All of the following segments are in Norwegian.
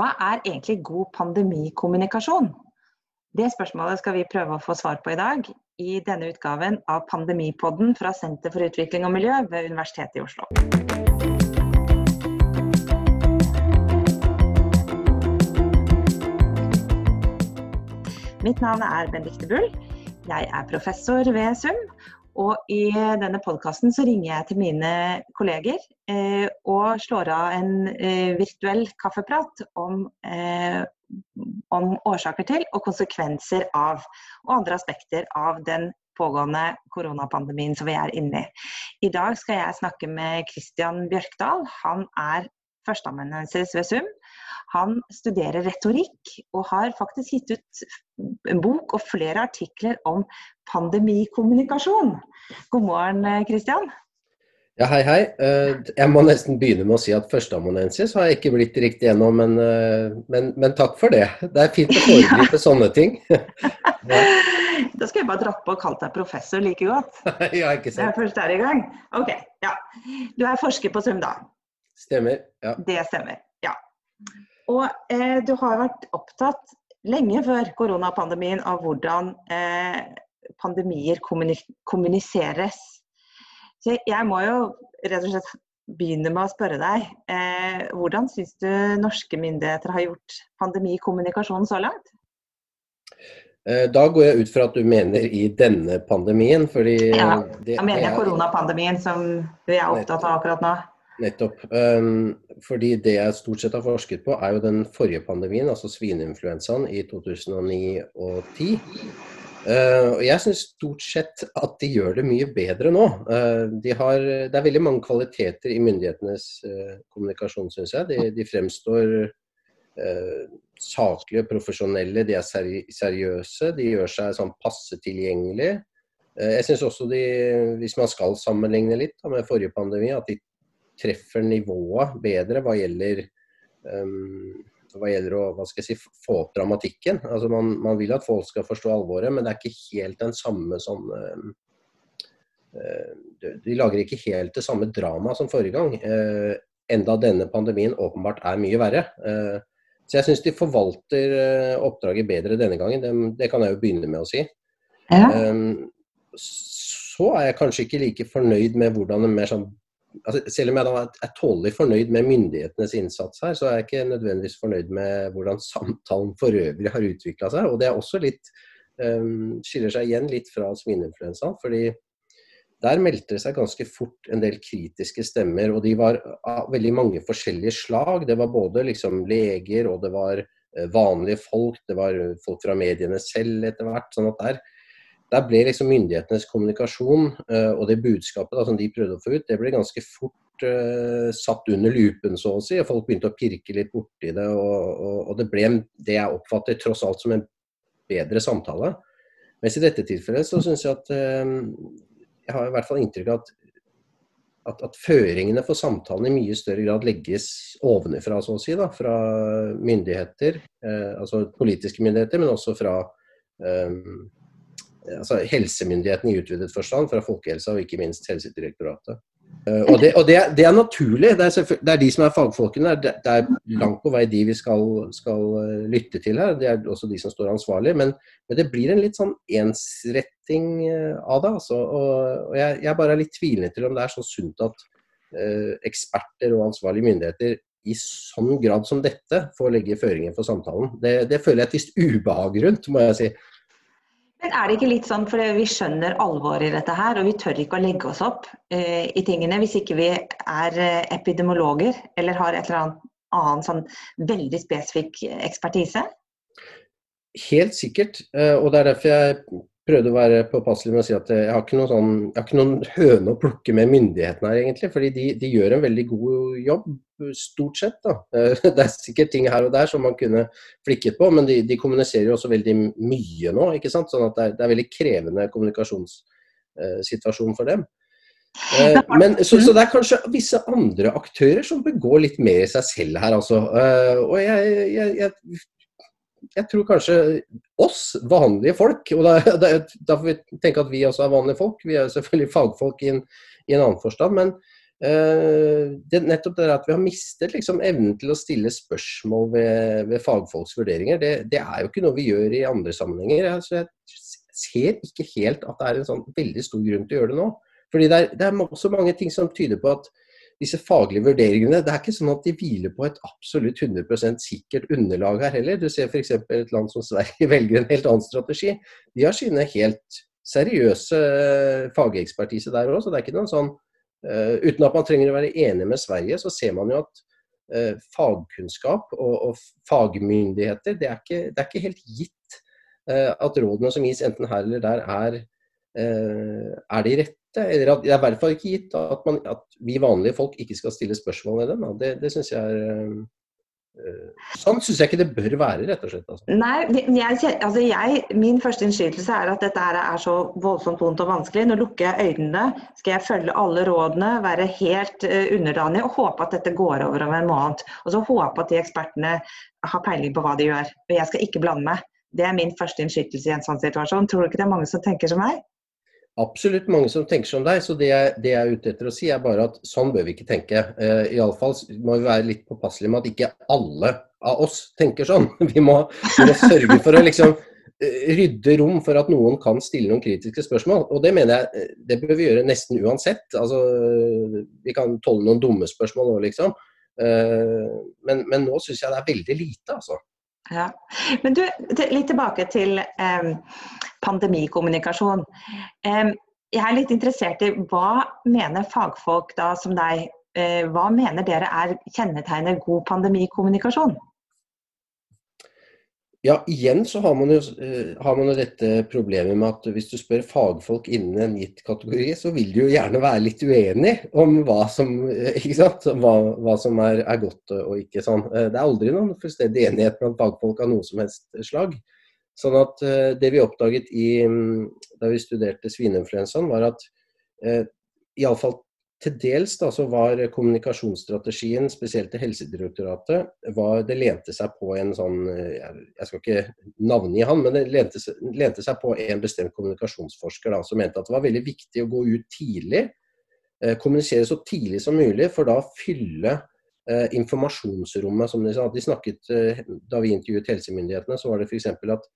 Hva er egentlig god pandemikommunikasjon? Det spørsmålet skal vi prøve å få svar på i dag i denne utgaven av Pandemipodden fra Senter for utvikling og miljø ved Universitetet i Oslo. Mitt navn er Benedicte Bull. Jeg er professor ved SUM, og i denne podkasten så ringer jeg til mine kolleger eh, og slår av en eh, virtuell kaffeprat om, eh, om, årsaker til og konsekvenser av, og andre aspekter av den pågående koronapandemien som vi er inne i. I dag skal jeg snakke med Christian Bjørkdal. Han er førsteamanuensis ved SUM. Han studerer retorikk og har faktisk gitt ut en bok og flere artikler om pandemikommunikasjon. God morgen, Kristian. Ja, hei, hei. Eh, jeg må nesten begynne med å si at førsteamanuensis har jeg ikke blitt riktig gjennom, men, eh, men, men, takk for det. Det er fint å foregripe ja. sånne ting. ja. Da skal jeg bare dratt på og kalt deg professor like godt. ja, ikke sant. Jeg først er i gang. Ok, ja. Du er forsker på SUM, da? Stemmer. ja. Det stemmer, ja. Og eh, du har vært opptatt lenge før koronapandemien av hvordan eh, pandemier kommuniseres. Så jeg må jo rett og slett begynne med å spørre deg. Eh, hvordan syns du norske myndigheter har gjort pandemikommunikasjonen så langt? Eh, da går jeg ut fra at du mener i denne pandemien, fordi Ja, da mener jeg koronapandemien som vi er opptatt av akkurat nå. Nettopp. Um, fordi det jeg stort sett har forsket på, er jo den forrige pandemien, altså svineinfluensaen i 2009 og 2010. Uh, og jeg syns stort sett at de gjør det mye bedre nå. Uh, de har, det er veldig mange kvaliteter i myndighetenes uh, kommunikasjon, syns jeg. De, de fremstår saklige, profesjonelle, de er seri seriøse. De gjør seg sånn passe tilgjengelig. Jeg syns også de, hvis man skal sammenligne litt da, med forrige pandemi, at de treffer nivået bedre hva gjelder, um, hva gjelder å hva skal jeg si, få opp dramatikken. Altså man, man, vil at folk skal forstå alvoret, men det er ikke helt den samme sånn um, De lager ikke helt det samme dramaet som forrige gang. Uh, enda denne pandemien åpenbart er mye verre. Uh, så jeg syns de forvalter oppdraget bedre denne gangen. Det, det, kan jeg jo begynne med å si. Ja. Um, så er jeg kanskje ikke like fornøyd med hvordan en mer sånn altså, Selv om jeg da er tålelig fornøyd med myndighetenes innsats her, så er jeg ikke nødvendigvis fornøyd med hvordan samtalen for øvrig har utvikla seg. Og det er også litt um, skiller seg igjen litt fra svineinfluensaen. fordi der meldte det seg ganske fort en del kritiske stemmer, og de var av veldig mange forskjellige slag. Det var både liksom leger, og det var eh, vanlige folk, det var folk fra mediene selv etter hvert. sånn at der der ble liksom myndighetenes kommunikasjon uh, og det budskapet da, som de prøvde å få ut, det ble ganske fort uh, satt under lupen, så å si. og Folk begynte å pirke litt borti det. Og, og, og, det ble det jeg oppfatter tross alt som en bedre samtale. Mens i dette tilfellet så syns jeg at uh, Jeg har i hvert fall inntrykk av at, at, at, føringene for samtalen i mye større grad legges ovenfra, så å si. da, Fra myndigheter, altså politiske myndigheter, men også fra um, altså helsemyndighetene i utvidet forstand, fra folkehelsa og ikke minst Helsedirektoratet. Uh, og, det, og det, er, det, er, naturlig. Det er, det er, de som er fagfolkene. Det, det, er langt på vei de vi skal, skal, eh, lytte til her. Det er også de som står ansvarlig. Men, men det blir en litt sånn ensretting eh, av det. Altså. Og, og jeg, jeg, bare er litt tvilende til om det er så sunt at uh, eksperter og ansvarlige myndigheter i sånn grad som dette får legge føringer for samtalen. Det, føler jeg et visst ubehag rundt, må jeg si. Men er det ikke litt sånn, for vi skjønner alvoret i dette her, og vi tør ikke å legge oss opp eh, i tingene hvis ikke vi er eh, epidemiologer eller har et eller annet annen sånn veldig spesifikk ekspertise? Helt sikkert, eh, og det er derfor jeg prøvde å være påpasselig med å si at jeg har ikke noen, sånn, har ikke noen høne å plukke med myndighetene her, egentlig. fordi de, de, gjør en veldig god jobb, stort sett. da. Det er sikkert ting her og der som man kunne flikket på, men de, de kommuniserer jo også veldig mye nå. ikke sant? Sånn at det er, det er veldig krevende kommunikasjonssituasjon for dem. Eh, men, så, så, det er kanskje visse andre aktører som begår litt mer i seg selv her, altså. Eh, og jeg, jeg, jeg jeg tror kanskje oss, vanlige folk, og da, da, da, får vi tenke at vi også er vanlige folk, vi er selvfølgelig fagfolk i en, i en annen forstand, men, det, nettopp det at vi har mistet liksom, evnen til å stille spørsmål ved, ved fagfolks vurderinger, det, det, er jo ikke noe vi gjør i andre sammenhenger. Altså, jeg ser ikke helt at det er en sånn veldig stor grunn til å gjøre det nå. Fordi det er, det er også mange ting som tyder på at disse faglige vurderingene, det er ikke sånn at de hviler på et absolutt 100% sikkert underlag her heller. Du ser f.eks. et land som Sverige velger en helt annen strategi. De har sine helt seriøse fagekspertise der òg, så det er ikke noen sånn Uten at man trenger å være enig med Sverige, så ser man jo at uh, fagkunnskap og, og, fagmyndigheter, det er, ikke, det er ikke helt gitt uh, at rådene som gis enten her eller der, er, er de rette eller at, det er i hvert fall ikke gitt at, man, at, vi vanlige folk ikke skal stille spørsmål ved dem. Det, det syns jeg er Sånn syns jeg ikke det bør være, rett og slett. Altså. Nei, jeg, altså jeg, Min første innskytelse er at dette er så voldsomt vondt og vanskelig. Nå lukker jeg øynene, skal jeg følge alle rådene, være helt uh, underdanig og håpe at dette går over om en måned. Og så håpe at de ekspertene har peiling på hva de gjør. Og jeg skal ikke blande meg. Det er min første innskytelse i en sånn situasjon. Tror du ikke det er mange som tenker som meg? Absolutt mange som tenker som deg, så det jeg, det jeg, er ute etter å si er bare at sånn bør vi ikke tenke. Uh, Iallfall må vi være litt påpasselige med at ikke alle av oss tenker sånn. Vi må, vi må sørge for å liksom uh, rydde rom for at noen kan stille noen kritiske spørsmål. Og det mener jeg eh, det bør vi gjøre nesten uansett. Altså, vi kan tåle noen dumme spørsmål nå, liksom. Men, men, nå syns jeg det er veldig lite, altså. Ja. Men du, litt tilbake til eh, pandemikommunikasjon. Jeg er litt interessert i hva mener fagfolk da som deg, eh, hva mener dere er kjennetegnet god pandemikommunikasjon? Ja, igjen så har man, jo, eh, har man, jo, dette problemet med at hvis du spør fagfolk innen en gitt kategori, så vil de jo gjerne være litt uenig om hva som, eh, hva, hva som er, er, godt og ikke sånn. Det er aldri noen fullstendig enighet blant fagfolk av noe som helst slag. Sånn at Det vi oppdaget i, da vi studerte svineinfluensaen, var at iallfall til dels da, så var kommunikasjonsstrategien, spesielt til Helsedirektoratet, var, det lente seg på en sånn eh, Jeg skal ikke navngi han, men det lente, lente seg på en bestemt kommunikasjonsforsker da, som mente at det var veldig viktig å gå ut tidlig. Eh, kommunisere så tidlig som mulig, for da fylle eh, informasjonsrommet, som de sa. De snakket, eh, da vi intervjuet helsemyndighetene, så var det f.eks. at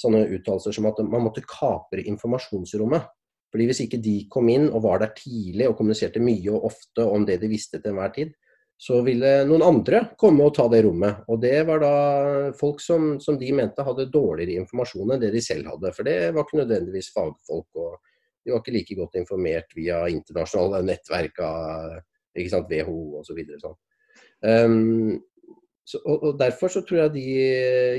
sånne uttalelser som at man måtte kapre informasjonsrommet. Fordi Hvis ikke de kom inn og var der tidlig og kommuniserte mye og ofte om det de visste til enhver tid, så ville noen andre komme og ta det rommet. Og det var da folk som, som de mente hadde dårligere informasjon enn det de selv hadde. For det var ikke nødvendigvis fagfolk, og de var ikke like godt informert via internasjonale nettverk av ikke sant, WHO osv. Så sånn. Um, så, og, og, Derfor så tror jeg de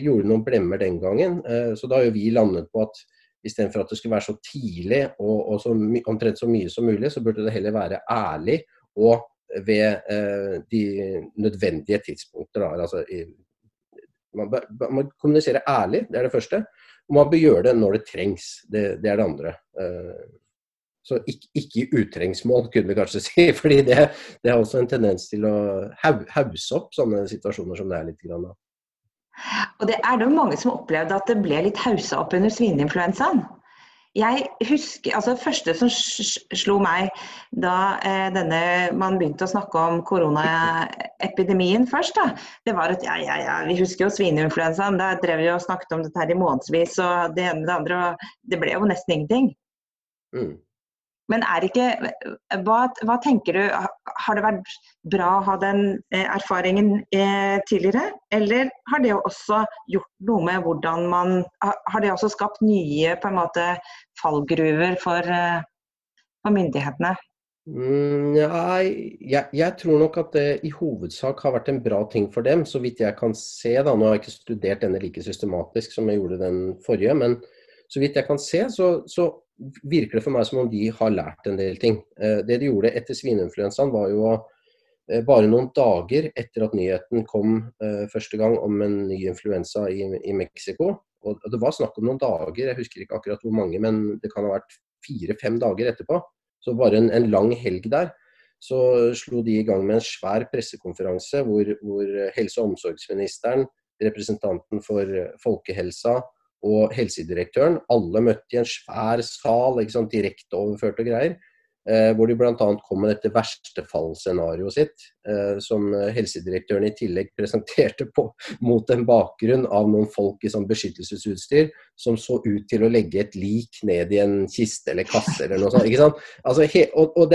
gjorde noen blemmer den gangen. Eh, så da har jo vi landet på at istedenfor at det skulle være så tidlig og, og så omtrent så mye som mulig, så burde det heller være ærlig og ved eh, de nødvendige tidspunkter. Altså, i, man, bør, man kommuniserer ærlig, det er det første. Og man bør gjøre det når det trengs. Det, det er det andre. Eh, så ikke, ikke utrengsmål, kunne vi kanskje si. fordi det, det er også en tendens til å hause opp sånne situasjoner som det er litt grann av. Og det er det mange som opplevde at det ble litt haussa opp under svineinfluensaen. Jeg husker, altså Det første som slo meg da eh, denne, man begynte å snakke om koronaepidemien først, da, det var at ja, ja, ja, vi husker jo svineinfluensaen. Da drev vi og snakket om dette her i månedsvis og det ene med det andre. og Det ble jo nesten ingenting. Mm. Men er ikke hva, hva, tenker du, har det vært bra å ha den eh, erfaringen eh, tidligere? Eller har det også gjort noe med hvordan man Har det også skapt nye på en måte fallgruver for, eh, for myndighetene? Mm, ja, jeg, jeg, tror nok at det i hovedsak har vært en bra ting for dem, så vidt jeg kan se. da, Nå har jeg ikke studert denne like systematisk som jeg gjorde den forrige, men så vidt jeg kan se, så, så virker det for meg som om de har lært en del ting. Eh, det de gjorde etter svineinfluensaen, var jo eh, bare noen dager etter at nyheten kom eh, første gang om en ny influensa i, i Mexico. Og det var snakk om noen dager, jeg husker ikke akkurat hvor mange, men det kan ha vært fire-fem dager etterpå. Så bare en, en, lang helg der. Så slo de i gang med en svær pressekonferanse hvor, hvor helse- og omsorgsministeren, representanten for folkehelsa og helsedirektøren. Alle møtte i en svær sal, direkteoverført og greier. Eh, hvor de bl.a. kom med dette verstefallsscenarioet sitt, eh, som helsedirektøren i tillegg presenterte på, mot en bakgrunn av noen folk i sånn beskyttelsesutstyr som så ut til å legge et lik ned i en kiste eller kasse eller noe sånt. ikke sant? Altså, he, og, og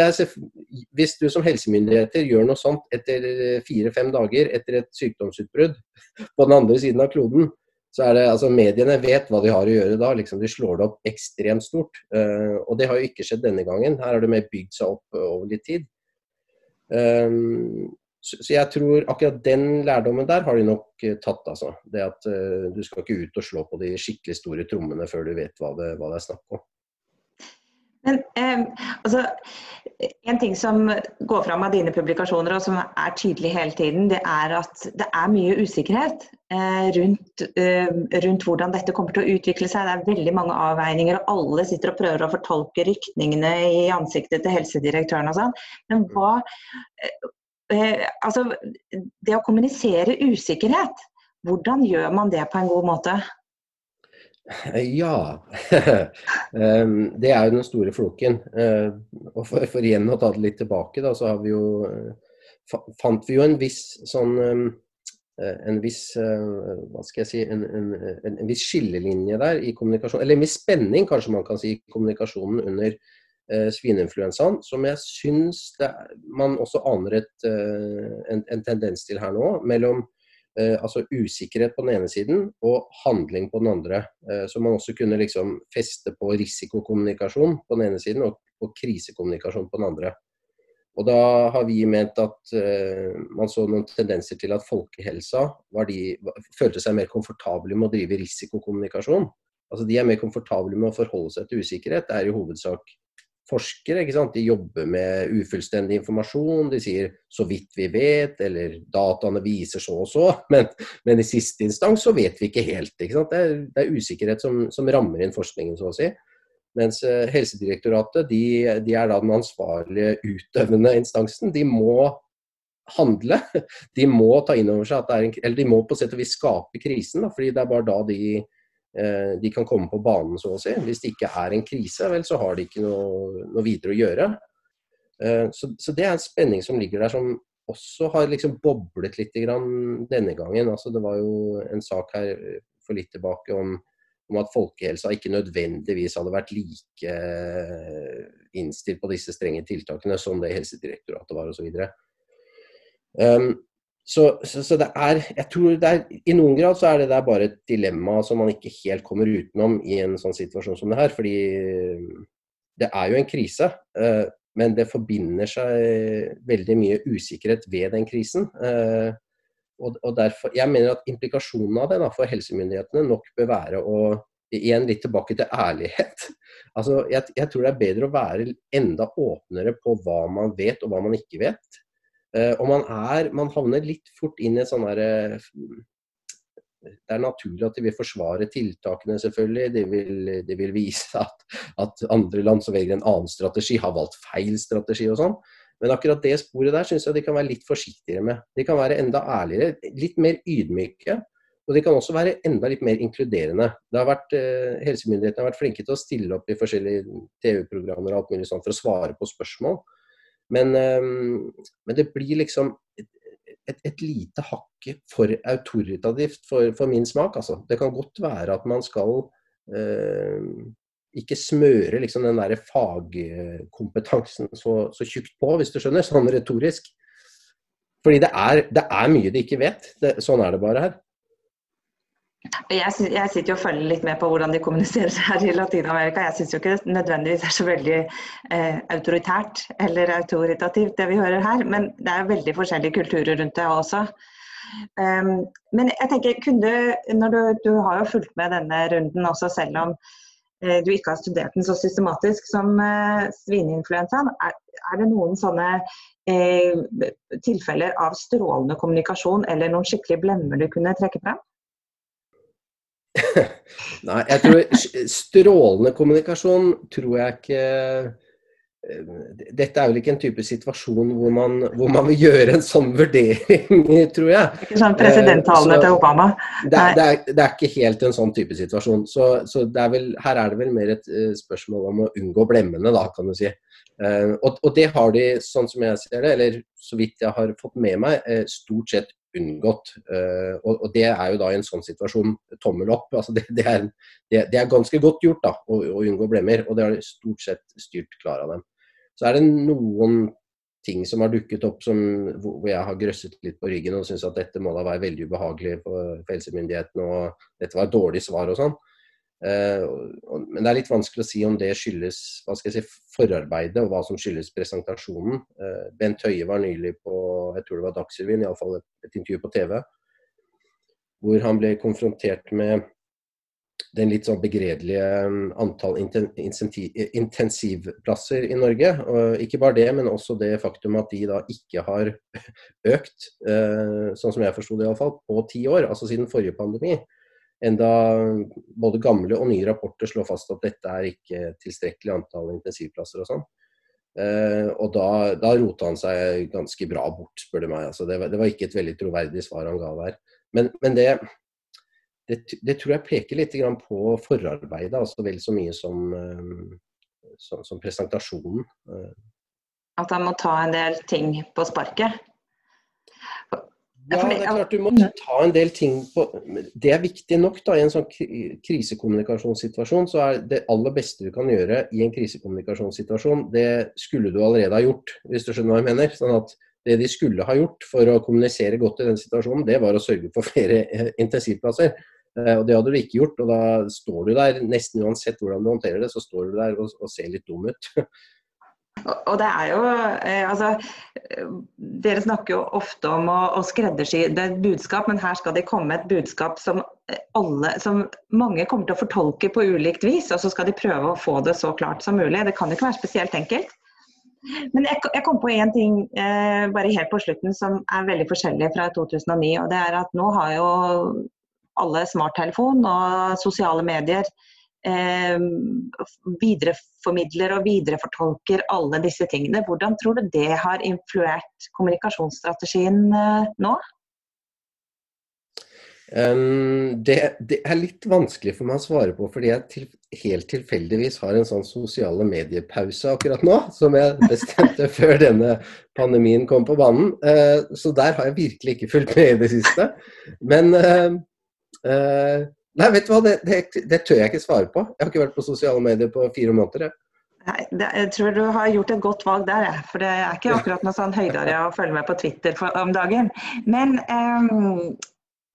hvis du som helsemyndigheter gjør noe sånt etter fire-fem dager etter et sykdomsutbrudd på den andre siden av kloden, så er det, altså Mediene vet hva de har å gjøre da. liksom De slår det opp ekstremt stort. Uh, og det har jo ikke skjedd denne gangen. Her har det mer bygd seg opp over litt tid. Um, så, så, jeg tror akkurat den lærdommen der har de nok uh, tatt, altså. Det at uh, du skal ikke ut og slå på de skikkelig store trommene før du vet hva det, hva det er snakk om. Men eh, altså, En ting som går fram av dine publikasjoner, og som er tydelig hele tiden, det er at det er mye usikkerhet eh, rundt, eh, rundt, hvordan dette kommer til å utvikle seg. Det er veldig mange avveininger, og alle sitter og prøver å fortolke rykningene i ansiktet til helsedirektøren og sånn. Men hva eh, eh, Altså, det å kommunisere usikkerhet, hvordan gjør man det på en god måte? Ja. Det er jo den store floken. Ehm, og for, for, igjen å ta det litt tilbake, da, så har vi jo eh, fant vi jo en viss sånn eh, en viss eh, hva skal jeg si, en, en, en, en, viss skillelinje der i kommunikasjon, eller en viss spenning kanskje man kan si i kommunikasjonen under eh, svineinfluensaen, som jeg syns man også aner et, en, tendens til her nå. mellom eh, altså usikkerhet på den ene siden og handling på den andre. Eh, så man også kunne liksom feste på risikokommunikasjon på den ene siden og, og krisekommunikasjon på den andre. Og da har vi ment at eh, man så noen tendenser til at folkehelsa de, følte seg mer komfortable med å drive risikokommunikasjon. Altså De er mer komfortable med å forholde seg til usikkerhet. Det er i hovedsak forskere. ikke sant? De jobber med ufullstendig informasjon. De sier 'så vidt vi vet', eller 'dataene viser så og så'. Men, men i siste instans så vet vi ikke helt. ikke sant? Det er, det er usikkerhet som, som, rammer inn forskningen, så å si. Mens uh, Helsedirektoratet de, de, er da den ansvarlige utøvende instansen. De må handle. De må ta inn over seg at det er en, eller de må på sett og vis skape krisen. Da, fordi det er bare da de Eh, de kan komme på banen, så å si. Hvis det ikke er en krise, vel, så har de ikke noe, noe videre å gjøre. Eh, så, så, det er en spenning som ligger der, som også har liksom boblet litt denne gangen. Altså, det var jo en sak her for litt tilbake om, om at folkehelsa ikke nødvendigvis hadde vært like eh, innstilt på disse strenge tiltakene som det Helsedirektoratet var osv. Um, så, så, så, det er Jeg tror det er I noen grad så er det der bare et dilemma som man ikke helt kommer utenom i en sånn situasjon som det her. Fordi det er jo en krise, eh, men det forbinder seg veldig mye usikkerhet ved den krisen. Eh, og, og derfor, Jeg mener at implikasjonen av det da, for helsemyndighetene nok bør være å Igjen litt tilbake til ærlighet. Altså, jeg, jeg tror det er bedre å være enda åpnere på hva man vet og hva man ikke vet. Eh, og man, er, man havner litt fort inn i sånn derre det er naturlig at de vil forsvare tiltakene, selvfølgelig. De vil, de vil vise at, at, andre land som velger en annen strategi, har valgt feil strategi og sånn. Men akkurat det sporet der syns jeg de kan være litt forsiktigere med. De kan være enda ærligere, litt mer ydmyke. Og de kan også være enda litt mer inkluderende. Det har vært, eh, Helsemyndighetene har vært flinke til å stille opp i forskjellige TV-programmer og alt mulig sånt for å svare på spørsmål. Men, ehm, men det blir liksom et, et, lite hakk for autoritativt for, for, min smak. Altså. Det kan godt være at man skal eh, ikke smøre liksom, den der fagkompetansen så, så tjukt på, hvis du skjønner, sånn retorisk. Fordi det er, det er mye de ikke vet. Det, sånn er det bare her. Jeg, jeg, sitter jo og følger litt med på hvordan de kommuniserer her i Latin-Amerika. Jeg syns jo ikke det nødvendigvis er så veldig eh, autoritært eller autoritativt det vi hører her, men det er veldig forskjellige kulturer rundt det også. Um, men jeg tenker, kunne, når du, du, har jo fulgt med denne runden også, selv om eh, du ikke har studert den så systematisk som eh, svineinfluensaen. Er, er, det noen sånne eh, tilfeller av strålende kommunikasjon eller noen skikkelig blemmer du kunne trekke frem? Nei, jeg tror strålende kommunikasjon tror jeg ikke dette er vel ikke en type situasjon hvor man, hvor man, vil gjøre en sånn vurdering, tror jeg. Ikke sånn presidenttalene til Obama? Det, det, er, det, er, ikke helt en sånn type situasjon. Så, så er vel, her er det vel mer et spørsmål om å unngå blemmene, da, kan du si. Og, og, det har de, sånn som jeg ser det, eller så vidt jeg har fått med meg, stort sett unngått. Uh, og, det er jo da i en sånn situasjon tommel opp. Altså det, det, er, det, er, ganske godt gjort da, å, å, unngå blemmer, og det har stort sett styrt klar av dem. Så er det noen ting som har dukket opp som, hvor jeg har grøsset litt på ryggen og syns at dette må da være veldig ubehagelig for helsemyndighetene, og dette var et dårlig svar og sånn. Uh, men det er litt vanskelig å si om det skyldes hva skal jeg si, forarbeidet og hva som skyldes presentasjonen. Uh, Bent Høie var nylig på jeg tror det var Dagsrevyen, iallfall et, et intervju på TV, hvor han ble konfrontert med den litt sånn begredelige um, antall intensivplasser i Norge. Og ikke bare det, men også det faktum at de da ikke har økt, uh, sånn som jeg forsto det iallfall, på ti år, altså siden forrige pandemi. Enda både gamle og nye rapporter slår fast at dette er ikke tilstrekkelig antall intensivplasser og sånn. Eh, og da, da rota han seg ganske bra bort, spør du meg. Altså, det, var, det, var, ikke et veldig troverdig svar han ga der. Men, men det, det, det, tror jeg peker litt på forarbeidet, altså vel så mye som, eh, som, som presentasjonen. At han må ta en del ting på sparket? Ja, det er klart du må ta en del ting på Det er viktig nok da, i en sånn krisekommunikasjonssituasjon. Så er det aller beste du kan gjøre i en krisekommunikasjonssituasjon, det skulle du allerede ha gjort, hvis du skjønner hva jeg mener. Sånn at det de skulle ha gjort for å kommunisere godt i den situasjonen, det var å sørge for flere eh, intensivplasser. Eh, og Det hadde du ikke gjort, og da står du der, nesten uansett hvordan du håndterer det, så står du der og, og ser litt dum ut. Og det er jo eh, altså, Dere snakker jo ofte om å, å skreddersy er et budskap, men her skal det komme et budskap som, alle, som mange kommer til å fortolke på ulikt vis. Og så skal de prøve å få det så klart som mulig. Det kan ikke være spesielt enkelt. Men jeg, jeg kom på én ting eh, bare helt på slutten som er veldig forskjellig fra 2009. og det er at Nå har jo alle smarttelefon og sosiale medier eh, videreformidler og viderefortolker alle disse tingene. Hvordan tror du det har influert kommunikasjonsstrategien eh, nå? Um, det, det, er litt vanskelig for meg å svare på, fordi jeg til, helt tilfeldigvis har en sånn sosiale medier-pause akkurat nå, som jeg bestemte før denne pandemien kom på banen. Uh, så der har jeg virkelig ikke fulgt med i det siste. Men uh, uh, Nei, vet du hva, det, det, det, tør jeg ikke svare på. Jeg har ikke vært på sosiale medier på fire måneder. Jeg. Nei, det, jeg tror du har gjort et godt valg der, jeg. For det er ikke akkurat noe sånn høydere å følge med på Twitter for, om dagen. Men um,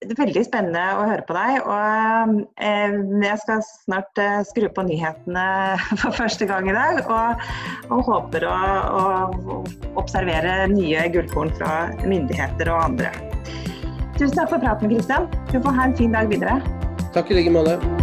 det er veldig spennende å høre på deg. Og um, jeg skal snart uh, skru på nyhetene for første gang i dag. Og, og håper å, å observere nye gullkorn fra myndigheter og andre. Tusen takk for praten, Kristian. Du får ha en fin dag videre. Takk i like måte.